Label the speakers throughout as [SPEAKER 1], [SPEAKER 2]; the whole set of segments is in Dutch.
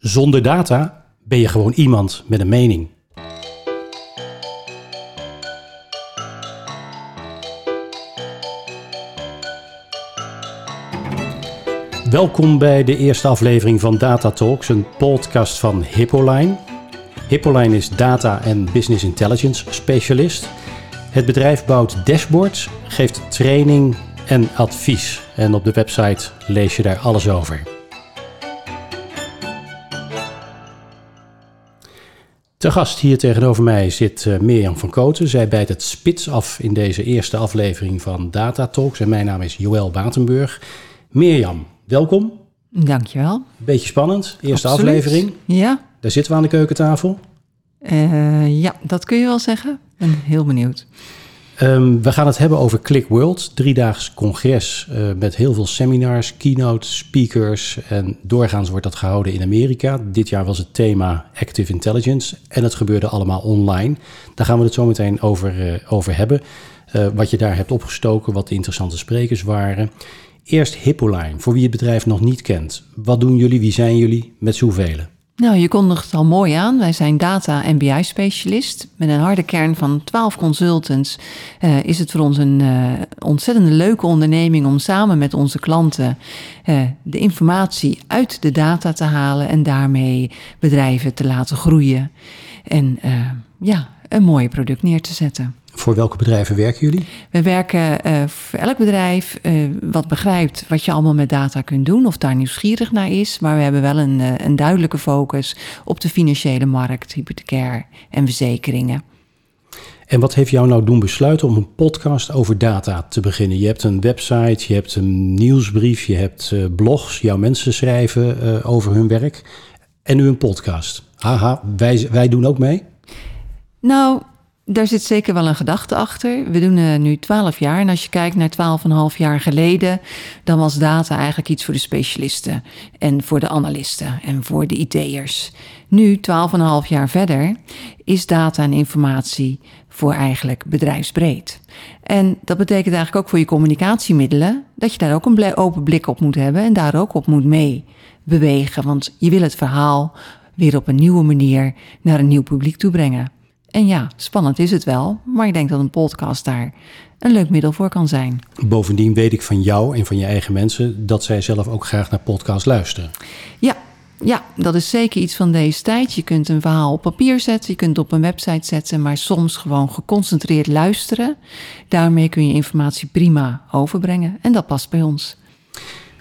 [SPEAKER 1] Zonder data ben je gewoon iemand met een mening. Welkom bij de eerste aflevering van Data Talks, een podcast van Hippoline. Hippoline is data en business intelligence specialist. Het bedrijf bouwt dashboards, geeft training en advies. En op de website lees je daar alles over. Te gast hier tegenover mij zit uh, Mirjam van Koten. Zij bijt het spits af in deze eerste aflevering van Data Talks. En mijn naam is Joël Batenburg. Mirjam, welkom.
[SPEAKER 2] Dankjewel.
[SPEAKER 1] Beetje spannend, eerste
[SPEAKER 2] Absoluut.
[SPEAKER 1] aflevering.
[SPEAKER 2] Ja,
[SPEAKER 1] Daar zitten we aan de keukentafel.
[SPEAKER 2] eh, ja, dat kun je wel zeggen. Ik ben heel benieuwd.
[SPEAKER 1] Ehm, we gaan het hebben over Click World, driedaags congres eh, met heel veel seminars, keynote speakers. En doorgaans wordt dat gehouden in Amerika. Dit jaar was het thema Active Intelligence en het gebeurde allemaal online. Daar gaan we het zo meteen over, eh, over hebben. Eh, wat je daar hebt opgestoken, wat de interessante sprekers waren. Eerst Hippoline, voor wie het bedrijf nog niet kent. Wat doen jullie, wie zijn jullie, met zoveel?
[SPEAKER 2] Nou, je kondigt het al mooi aan. Wij zijn data- en BI-specialist. Met een harde kern van 12 consultants eh, is het voor ons een eh, ontzettende leuke onderneming om samen met onze klanten eh, de informatie uit de data te halen en daarmee bedrijven te laten groeien. En ja, een mooi product neer te zetten.
[SPEAKER 1] Voor welke bedrijven werken jullie?
[SPEAKER 2] We werken eh, voor elk bedrijf eh, wat begrijpt wat je allemaal met data kunt doen, of daar nieuwsgierig naar is. Maar we hebben wel een, eh, een duidelijke focus op de financiële markt, hypothecair en verzekeringen.
[SPEAKER 1] En wat heeft jou nou doen besluiten om een podcast over data te beginnen? Je hebt een website, je hebt een nieuwsbrief, je hebt blogs, jouw mensen schrijven over hun werk. En nu een podcast. Haha, wij, wij doen ook mee.
[SPEAKER 2] Nou, daar zit zeker wel een gedachte achter. We doen eh, nu 12 jaar en als je kijkt naar 12,5 jaar geleden, dan was data eigenlijk iets voor de specialisten en voor de analisten en voor de IT'ers. Nu, 12,5 jaar verder, is data en informatie voor eigenlijk bedrijfsbreed. En dat betekent eigenlijk ook voor je communicatiemiddelen dat je daar ook een open blik op moet hebben en daar ook op moet mee bewegen. Want je wil het verhaal weer op een nieuwe manier naar een nieuw publiek toe brengen. En ja, spannend is het wel, maar ik denk dat een podcast daar een leuk middel voor kan zijn.
[SPEAKER 1] Bovendien weet ik van jou en van je eigen mensen dat zij zelf ook graag naar podcasts luisteren.
[SPEAKER 2] Ja, ja, dat is zeker iets van deze tijd. Je kunt een verhaal op papier zetten, je kunt het op een website zetten, maar soms gewoon geconcentreerd luisteren. Daarmee kun je informatie prima overbrengen en dat past bij ons.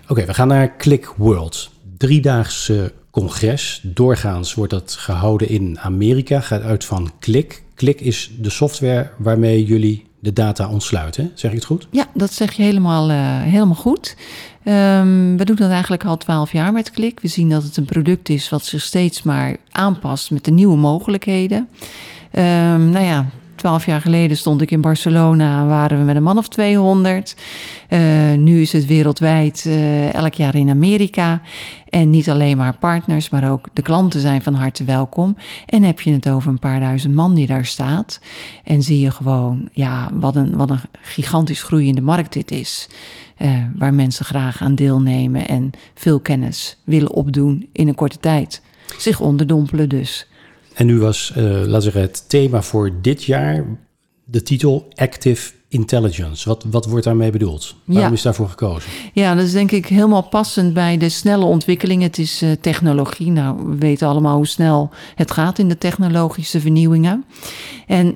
[SPEAKER 1] Oké, we gaan naar Click World. Driedaags eh, congres. Doorgaans wordt dat gehouden in Amerika. Gaat uit van Click. Click is de software waarmee jullie de data ontsluiten. Zeg ik het goed?
[SPEAKER 2] Ja, dat zeg je helemaal, eh, helemaal goed. Ehm, we doen dat eigenlijk al twaalf jaar met Klik. We zien dat het een product is wat zich steeds maar aanpast met de nieuwe mogelijkheden. Ehm, nou ja, twaalf jaar geleden stond ik in Barcelona, waren we met een man of 200. Eh, nu is het wereldwijd, eh, elk jaar in Amerika. En niet alleen maar partners, maar ook de klanten zijn van harte welkom. En heb je het over een paar duizend man die daar staat. En zie je gewoon, ja, wat een, wat een gigantisch groeiende markt dit is. Eh, waar mensen graag aan deelnemen en veel kennis willen opdoen in een korte tijd. Zich onderdompelen dus.
[SPEAKER 1] En nu was, laten we zeggen, het thema voor dit jaar de titel Active Intelligence. Wat, wat wordt daarmee bedoeld? Waarom
[SPEAKER 2] Ja.
[SPEAKER 1] is daarvoor gekozen?
[SPEAKER 2] Ja, dat is denk ik helemaal passend bij de snelle ontwikkeling. Het is eh, technologie. Nou, we weten allemaal hoe snel het gaat in de technologische vernieuwingen. En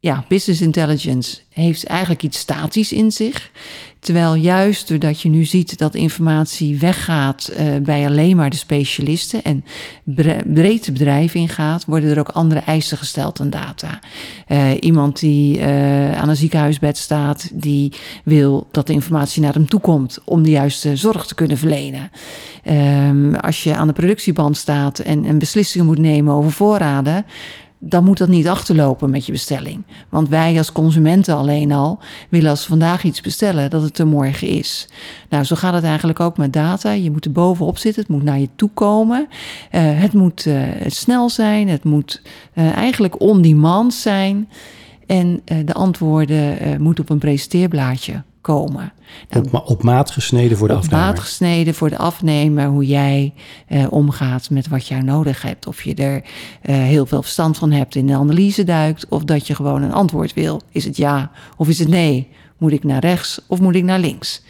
[SPEAKER 2] ja, business intelligence heeft eigenlijk iets statisch in zich. Terwijl juist doordat je nu ziet dat informatie weggaat eh, bij alleen maar de specialisten en bre- bedrijf ingaat, worden er ook andere eisen gesteld aan data. Eh, iemand die eh, aan een ziekenhuisbed staat, die wil dat de informatie naar hem toe komt om de juiste zorg te kunnen verlenen. Ehm, als je aan de productieband staat en, en beslissingen moet nemen over voorraden, dan moet dat niet achterlopen met je bestelling. Want wij als consumenten alleen al willen als vandaag iets bestellen, dat het er morgen is. Nou, zo gaat het eigenlijk ook met data. Je moet er bovenop zitten, het moet naar je toe komen. Eh, het moet eh, snel zijn, het moet eh, eigenlijk on-demand zijn. En de antwoorden moeten op een presenteerblaadje komen.
[SPEAKER 1] Nou, op, op, maat gesneden voor de
[SPEAKER 2] op
[SPEAKER 1] afnemer?
[SPEAKER 2] Op maat gesneden voor de afnemer, hoe jij eh, omgaat met wat jij nodig hebt. Of je er eh, heel veel verstand van hebt in de analyse duikt, of dat je gewoon een antwoord wil. Is het ja of is het nee? Moet ik naar rechts of moet ik naar links?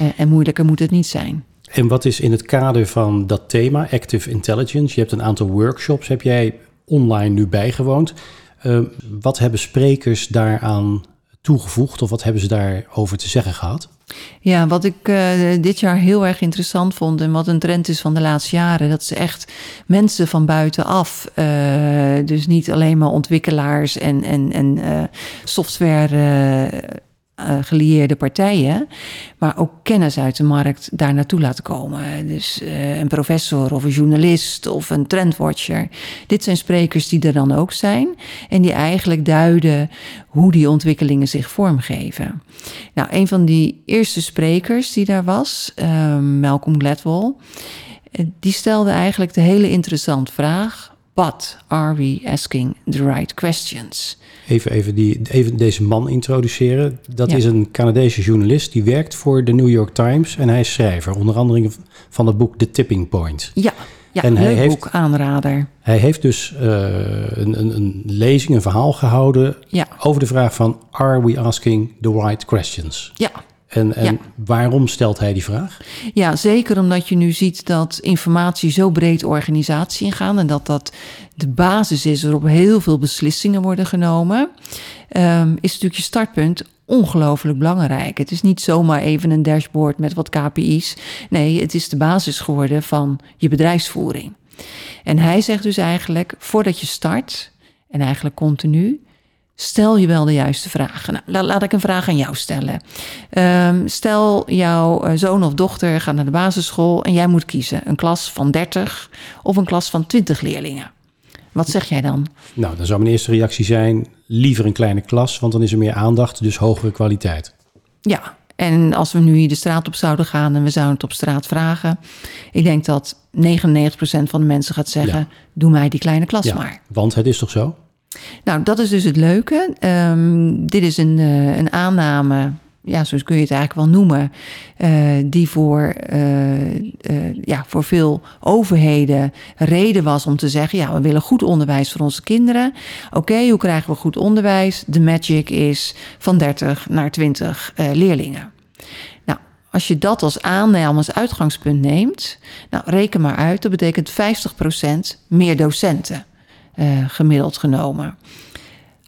[SPEAKER 2] Uh, en moeilijker moet het niet zijn.
[SPEAKER 1] En wat is in het kader van dat thema, Active Intelligence? Je hebt een aantal workshops, heb jij online nu bijgewoond. Uh, wat hebben sprekers daaraan toegevoegd of wat hebben ze daarover te zeggen gehad?
[SPEAKER 2] Ja, wat ik uh, dit jaar heel erg interessant vond en wat een trend is van de laatste jaren, dat ze echt mensen van buitenaf, uh, dus niet alleen maar ontwikkelaars en, en, en uh, software uh, gelieerde partijen, maar ook kennis uit de markt daar naartoe laten komen. Dus uh, een professor of een journalist of een trendwatcher. Dit zijn sprekers die er dan ook zijn en die eigenlijk duiden hoe die ontwikkelingen zich vormgeven. Nou, een van die eerste sprekers die daar was, uh, Malcolm Gladwell, die stelde eigenlijk de hele interessante vraag: But are we asking the right questions?
[SPEAKER 1] Even, even, die, even deze man introduceren. Dat ja. is een Canadese journalist die werkt voor de New York Times en hij is schrijver, onder andere van het boek The Tipping Point.
[SPEAKER 2] Ja, ja
[SPEAKER 1] en
[SPEAKER 2] leuk
[SPEAKER 1] hij heeft,
[SPEAKER 2] boek, aanrader.
[SPEAKER 1] Hij heeft dus uh, een, een, een, lezing, een verhaal gehouden
[SPEAKER 2] ja.
[SPEAKER 1] over de vraag van are we asking the right questions?
[SPEAKER 2] Ja,
[SPEAKER 1] en, en ja. waarom stelt hij die vraag?
[SPEAKER 2] Ja, zeker omdat je nu ziet dat informatie zo breed organisatie ingaan en dat dat de basis is waarop heel veel beslissingen worden genomen, um, is natuurlijk je startpunt ongelooflijk belangrijk. Het is niet zomaar even een dashboard met wat KPI's. Nee, het is de basis geworden van je bedrijfsvoering. En hij zegt dus eigenlijk, voordat je start, en eigenlijk continu, Stel je wel de juiste vragen. Nou, laat ik een vraag aan jou stellen. Um, stel, jouw eh, zoon of dochter gaat naar de basisschool en jij moet kiezen: een klas van 30 of een klas van 20 leerlingen. Wat zeg jij dan?
[SPEAKER 1] Nou, dan zou mijn eerste reactie zijn: liever een kleine klas, want dan is er meer aandacht, dus hogere kwaliteit.
[SPEAKER 2] Ja, en als we nu hier de straat op zouden gaan en we zouden het op straat vragen, ik denk dat 99% van de mensen gaat zeggen: ja. doe mij die kleine klas
[SPEAKER 1] ja,
[SPEAKER 2] maar.
[SPEAKER 1] Want het is toch zo?
[SPEAKER 2] Nou, dat is dus het leuke. Um, dit is een, uh, een aanname, ja, zo kun je het eigenlijk wel noemen, uh, die voor, uh, ja, voor veel overheden reden was om te zeggen: ja, we willen goed onderwijs voor onze kinderen. Oké, hoe krijgen we goed onderwijs? De magic is van 30 naar 20 leerlingen. Nou, als je dat als aanname, als uitgangspunt neemt, nou, reken maar uit, dat betekent 50% meer docenten. Uh, gemiddeld genomen.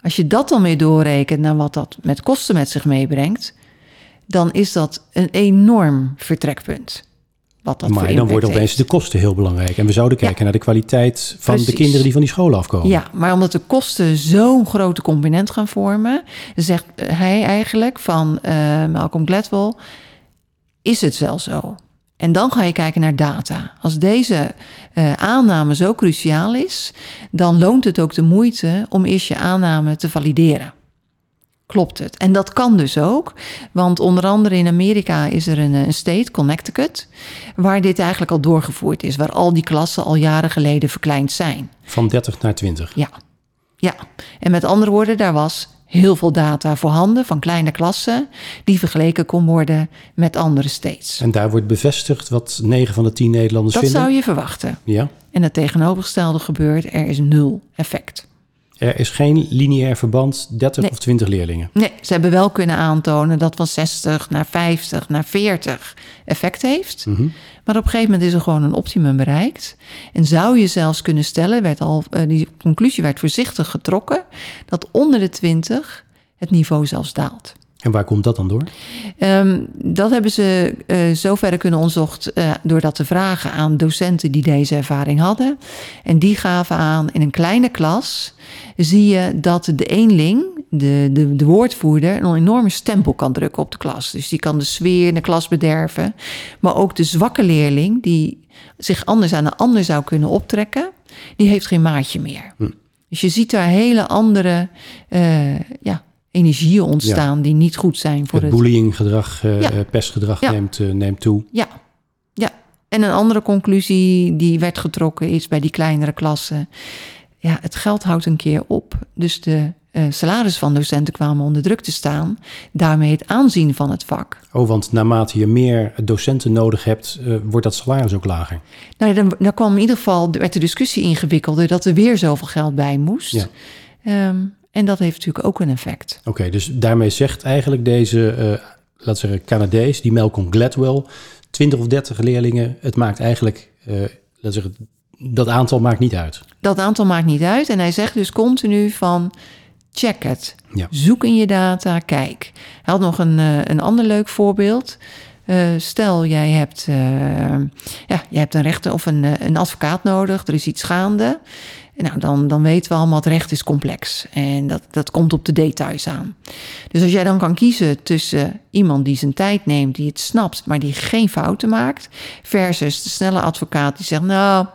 [SPEAKER 2] Als je dat dan weer doorrekent naar wat dat met kosten met zich meebrengt, dan is dat een enorm vertrekpunt. Wat dat
[SPEAKER 1] maar dan worden opeens de kosten heel belangrijk. En we zouden kijken ja, naar de kwaliteit van Precies. de kinderen die van die school afkomen.
[SPEAKER 2] Ja, maar omdat de kosten zo'n grote component gaan vormen, zegt hij eigenlijk van uh, Malcolm Gladwell, is het wel zo. En dan ga je kijken naar data. Als deze uh, aanname zo cruciaal is, dan loont het ook de moeite om eerst je aanname te valideren. Klopt het? En dat kan dus ook, want onder andere in Amerika is er een, een state, Connecticut, waar dit eigenlijk al doorgevoerd is, waar al die klassen al jaren geleden verkleind zijn.
[SPEAKER 1] Van 30 naar 20?
[SPEAKER 2] Ja. Ja, en met andere woorden, daar was heel veel data voorhanden van kleine klassen die vergeleken kon worden met andere states.
[SPEAKER 1] En daar wordt bevestigd wat 9 van de 10 Nederlanders
[SPEAKER 2] dat
[SPEAKER 1] vinden?
[SPEAKER 2] Dat zou je verwachten.
[SPEAKER 1] Ja.
[SPEAKER 2] En het tegenovergestelde gebeurt, er is nul effect.
[SPEAKER 1] Er is geen lineair verband, 30 nee. of 20 leerlingen.
[SPEAKER 2] Nee, ze hebben wel kunnen aantonen dat van 60 naar 50 naar 40 effect heeft.
[SPEAKER 1] Mm -hmm.
[SPEAKER 2] Maar op een gegeven moment is er gewoon een optimum bereikt. En zou je zelfs kunnen stellen, werd al, uh, die conclusie werd voorzichtig getrokken, dat onder de 20 het niveau zelfs daalt.
[SPEAKER 1] En waar komt dat dan door?
[SPEAKER 2] Um, dat hebben ze uh, zover kunnen onderzocht uh, door dat te vragen aan docenten die deze ervaring hadden. En die gaven aan, in een kleine klas zie je dat de eenling, de, de, de woordvoerder, een enorme stempel kan drukken op de klas. Dus die kan de sfeer in de klas bederven. Maar ook de zwakke leerling, die zich anders aan een ander zou kunnen optrekken, die heeft geen maatje meer.
[SPEAKER 1] Hm.
[SPEAKER 2] Dus je ziet daar hele andere uh, ja, energieën ontstaan ja. die niet goed zijn voor
[SPEAKER 1] het...
[SPEAKER 2] het
[SPEAKER 1] bullyinggedrag, uh, ja. pestgedrag ja. neemt, uh, neemt toe.
[SPEAKER 2] Ja. ja, en een andere conclusie die werd getrokken is bij die kleinere klassen... ja, het geld houdt een keer op. Dus de uh, salaris van docenten kwamen onder druk te staan. Daarmee het aanzien van het vak.
[SPEAKER 1] Oh, want naarmate je meer docenten nodig hebt, uh, wordt dat salaris ook lager?
[SPEAKER 2] Nou, dan, dan kwam in ieder geval, werd de discussie ingewikkelder dat er weer zoveel geld bij moest. Ja. Um, en dat heeft natuurlijk ook een effect.
[SPEAKER 1] Oké, dus daarmee zegt eigenlijk deze, uh, laten zeggen, Canadees, die Malcolm Gladwell, 20 of 30 leerlingen, het maakt eigenlijk, uh, laten zeggen, dat aantal maakt niet uit.
[SPEAKER 2] Dat aantal maakt niet uit. En hij zegt dus continu van check het. Ja. Zoek in je data, kijk. Hij had nog een, uh, een ander leuk voorbeeld. Uh, stel, jij hebt, uh, ja, jij hebt een rechter of een, een advocaat nodig, er is iets gaande. Nou, dan, dan weten we allemaal, het recht is complex. En dat, dat komt op de details aan. Dus als jij dan kan kiezen tussen iemand die zijn tijd neemt, die het snapt, maar die geen fouten maakt, versus de snelle advocaat die zegt, nou,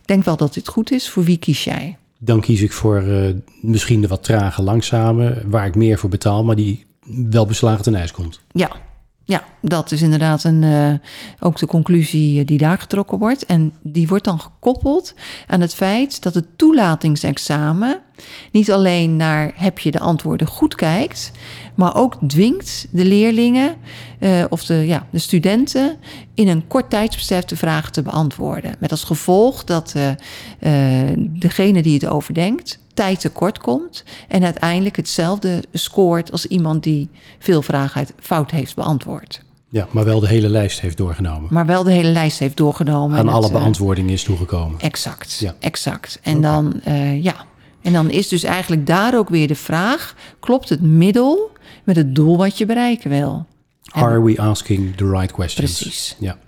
[SPEAKER 2] ik denk wel dat dit goed is, voor wie kies jij?
[SPEAKER 1] Dan kies ik voor uh, misschien de wat trage, langzame, waar ik meer voor betaal, maar die wel beslagen ten ijs komt.
[SPEAKER 2] Ja, ja, dat is inderdaad een, uh, ook de conclusie eh, die daar getrokken wordt. En die wordt dan gekoppeld aan het feit dat het toelatingsexamen niet alleen naar heb je de antwoorden goed kijkt, maar ook dwingt de leerlingen uh, of de, ja, de studenten in een kort tijdsbestek de vragen te beantwoorden. Met als gevolg dat uh, degene die het overdenkt tijd tekort komt en uiteindelijk hetzelfde scoort als iemand die veel vragen fout heeft beantwoord.
[SPEAKER 1] Ja, maar wel de hele lijst heeft doorgenomen.
[SPEAKER 2] Maar wel de hele lijst heeft doorgenomen.
[SPEAKER 1] Aan alle beantwoordingen is toegekomen.
[SPEAKER 2] Exact, ja. exact. En dan, uh, ja, en dan is dus eigenlijk daar ook weer de vraag: klopt het middel met het doel wat je bereiken wil?
[SPEAKER 1] Are we asking the right questions?
[SPEAKER 2] Precies.
[SPEAKER 1] Ja.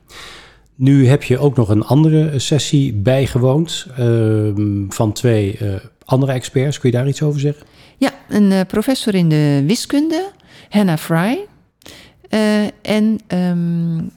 [SPEAKER 1] Nu heb je ook nog een andere sessie bijgewoond uh, van twee uh, andere experts. Kun je daar iets over zeggen?
[SPEAKER 2] Ja, een uh, professor in de wiskunde, Hannah Fry. en um,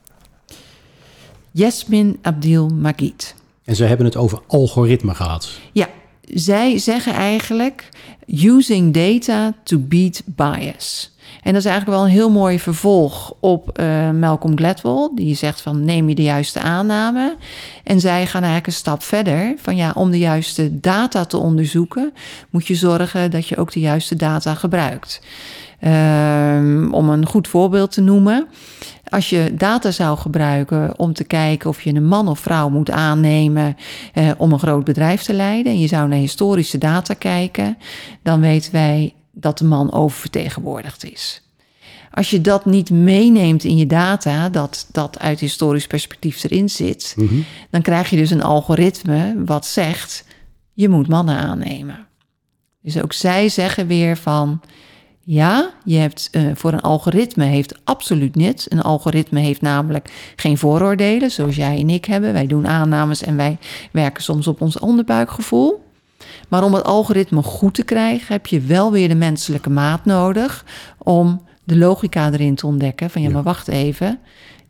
[SPEAKER 2] Yasmin Abdil Magid.
[SPEAKER 1] En ze hebben het over algoritme gehad.
[SPEAKER 2] Ja, zij zeggen eigenlijk using data to beat bias. En dat is eigenlijk wel een heel mooi vervolg op uh, Malcolm Gladwell. Die zegt van neem je de juiste aanname. En zij gaan eigenlijk een stap verder. Van ja, om de juiste data te onderzoeken, moet je zorgen dat je ook de juiste data gebruikt. Um, om een goed voorbeeld te noemen. Als je data zou gebruiken om te kijken of je een man of vrouw moet aannemen eh, om een groot bedrijf te leiden, en je zou naar historische data kijken, dan weten wij dat de man oververtegenwoordigd is. Als je dat niet meeneemt in je data, dat dat uit historisch perspectief erin zit, mm -hmm. dan krijg je dus een algoritme wat zegt: je moet mannen aannemen. Dus ook zij zeggen weer van ja, je hebt uh, voor een algoritme heeft absoluut niet. Een algoritme heeft namelijk geen vooroordelen, zoals jij en ik hebben. Wij doen aannames en wij werken soms op ons onderbuikgevoel. Maar om het algoritme goed te krijgen, heb je wel weer de menselijke maat nodig om de logica erin te ontdekken. Van ja, maar wacht even,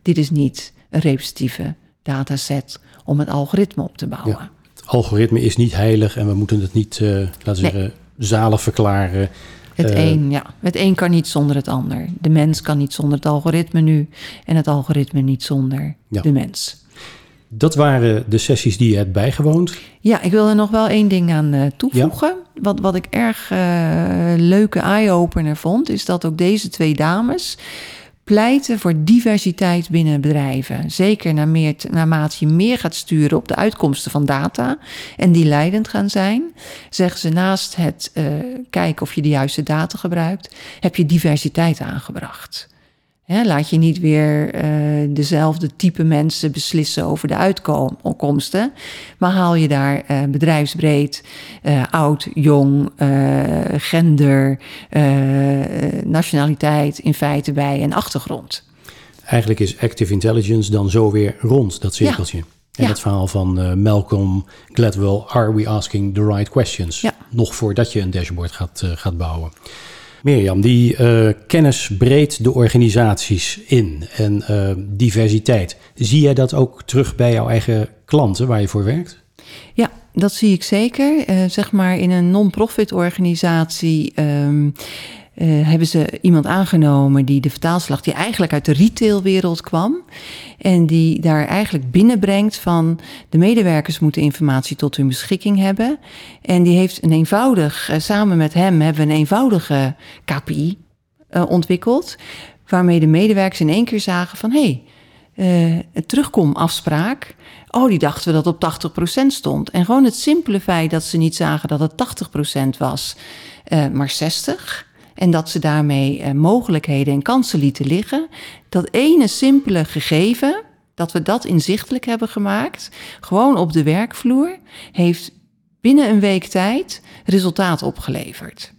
[SPEAKER 2] dit is niet een repetitieve dataset om het algoritme op te bouwen. Ja.
[SPEAKER 1] Het algoritme is niet heilig en we moeten het niet, uh, laten we nee. zeggen, zalig verklaren.
[SPEAKER 2] Het uh, een, ja. Het een kan niet zonder het ander. De mens kan niet zonder het algoritme nu en het algoritme niet zonder ja. de mens.
[SPEAKER 1] Dat waren de sessies die je hebt bijgewoond.
[SPEAKER 2] Ja, ik wil er nog wel één ding aan uh, toevoegen. Ja. Wat, wat ik erg uh, leuke eye-opener vond, is dat ook deze twee dames pleiten voor diversiteit binnen bedrijven. Zeker naarmate je meer gaat sturen op de uitkomsten van data en die leidend gaan zijn, zeggen ze naast het uh, kijken of je de juiste data gebruikt, heb je diversiteit aangebracht. He, laat je niet weer uh, dezelfde type mensen beslissen over de uitkomsten, maar haal je daar uh, bedrijfsbreed, uh, oud, jong, gender, nationaliteit in feite bij en achtergrond.
[SPEAKER 1] Eigenlijk is active intelligence dan zo weer rond, dat cirkeltje. Ja. En ja. het verhaal van Malcolm Gladwell, Are we asking the right questions?
[SPEAKER 2] Ja.
[SPEAKER 1] Nog voordat je een dashboard gaat, gaat bouwen. Mirjam, die uh, kennis breedt de organisaties in en uh, diversiteit. Zie jij dat ook terug bij jouw eigen klanten waar je voor werkt?
[SPEAKER 2] Ja, dat zie ik zeker. Uh, zeg maar in een non-profit organisatie. Um, uh, hebben ze iemand aangenomen die de vertaalslag, die eigenlijk uit de retailwereld kwam. En die daar eigenlijk binnenbrengt van de medewerkers moeten informatie tot hun beschikking hebben. En die heeft een eenvoudig, uh, samen met hem hebben we een eenvoudige KPI uh, ontwikkeld. Waarmee de medewerkers in één keer zagen van hé, hey, een terugkomafspraak. Oh, die dachten we dat op 80% stond. En gewoon het simpele feit dat ze niet zagen dat het 80% was, maar 60%. En dat ze daarmee uh, mogelijkheden en kansen lieten liggen. Dat ene simpele gegeven, dat we dat inzichtelijk hebben gemaakt, gewoon op de werkvloer, heeft binnen een week tijd resultaat opgeleverd.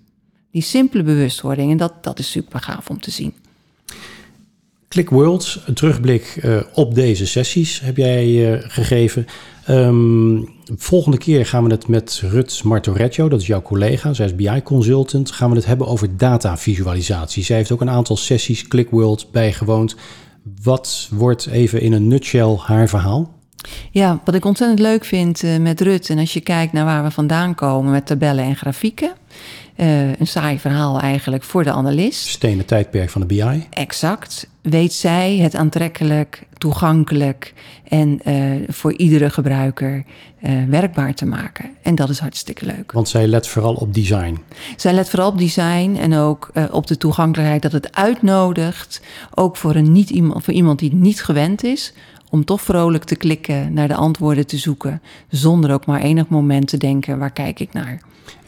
[SPEAKER 2] Die simpele bewustwording, en dat, dat is super gaaf om te zien.
[SPEAKER 1] Click Worlds, een terugblik uh, op deze sessies heb jij uh, gegeven. Um, volgende keer gaan we het met Rut Martorecchio, dat is jouw collega, zij is BI-consultant, gaan we het hebben over datavisualisatie. Zij heeft ook een aantal sessies ClickWorld bijgewoond. Wat wordt even in een nutshell haar verhaal?
[SPEAKER 2] Ja, wat ik ontzettend leuk vind uh, met Rut, en als je kijkt naar waar we vandaan komen met tabellen en grafieken, een saai verhaal eigenlijk voor de analist.
[SPEAKER 1] Stenen tijdperk van de BI.
[SPEAKER 2] Exact. Weet zij het aantrekkelijk, toegankelijk en uh, voor iedere gebruiker uh, werkbaar te maken. En dat is hartstikke leuk.
[SPEAKER 1] Want zij let vooral op design.
[SPEAKER 2] Zij let vooral op design en ook op de toegankelijkheid dat het uitnodigt. Ook voor, een niet iemand, voor iemand die niet gewend is om toch vrolijk te klikken, naar de antwoorden te zoeken, zonder ook maar enig moment te denken: waar kijk ik naar?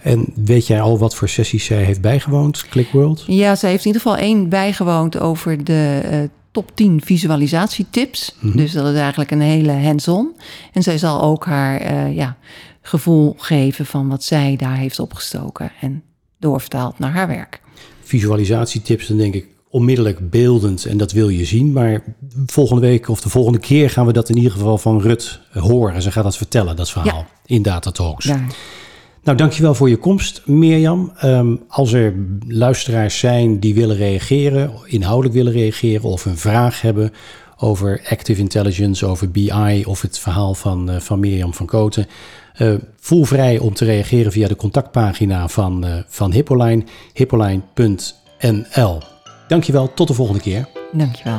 [SPEAKER 1] En weet jij al wat voor sessies zij heeft bijgewoond, ClickWorld?
[SPEAKER 2] Ja, zij heeft in ieder geval één bijgewoond over de uh, top 10 visualisatietips. Mm -hmm. Dus dat is eigenlijk een hele hands-on. En zij zal ook haar uh, ja, gevoel geven van wat zij daar heeft opgestoken en doorvertaald naar haar werk.
[SPEAKER 1] Visualisatietips, dan denk ik onmiddellijk beeldend en dat wil je zien. Maar volgende week of de volgende keer gaan we dat in ieder geval van Rut horen. Ze gaat dat vertellen, dat verhaal, ja. in Datatalks. Ja. Nou, dankjewel voor je komst, Mirjam. Um, als er luisteraars zijn die willen reageren, inhoudelijk willen reageren of een vraag hebben over active intelligence, over BI of het verhaal van, uh, van Mirjam van Koten, uh, voel vrij om te reageren via de contactpagina van, uh, van Hippoline, hippoline.nl. Dankjewel, tot de volgende keer.
[SPEAKER 2] Dankjewel.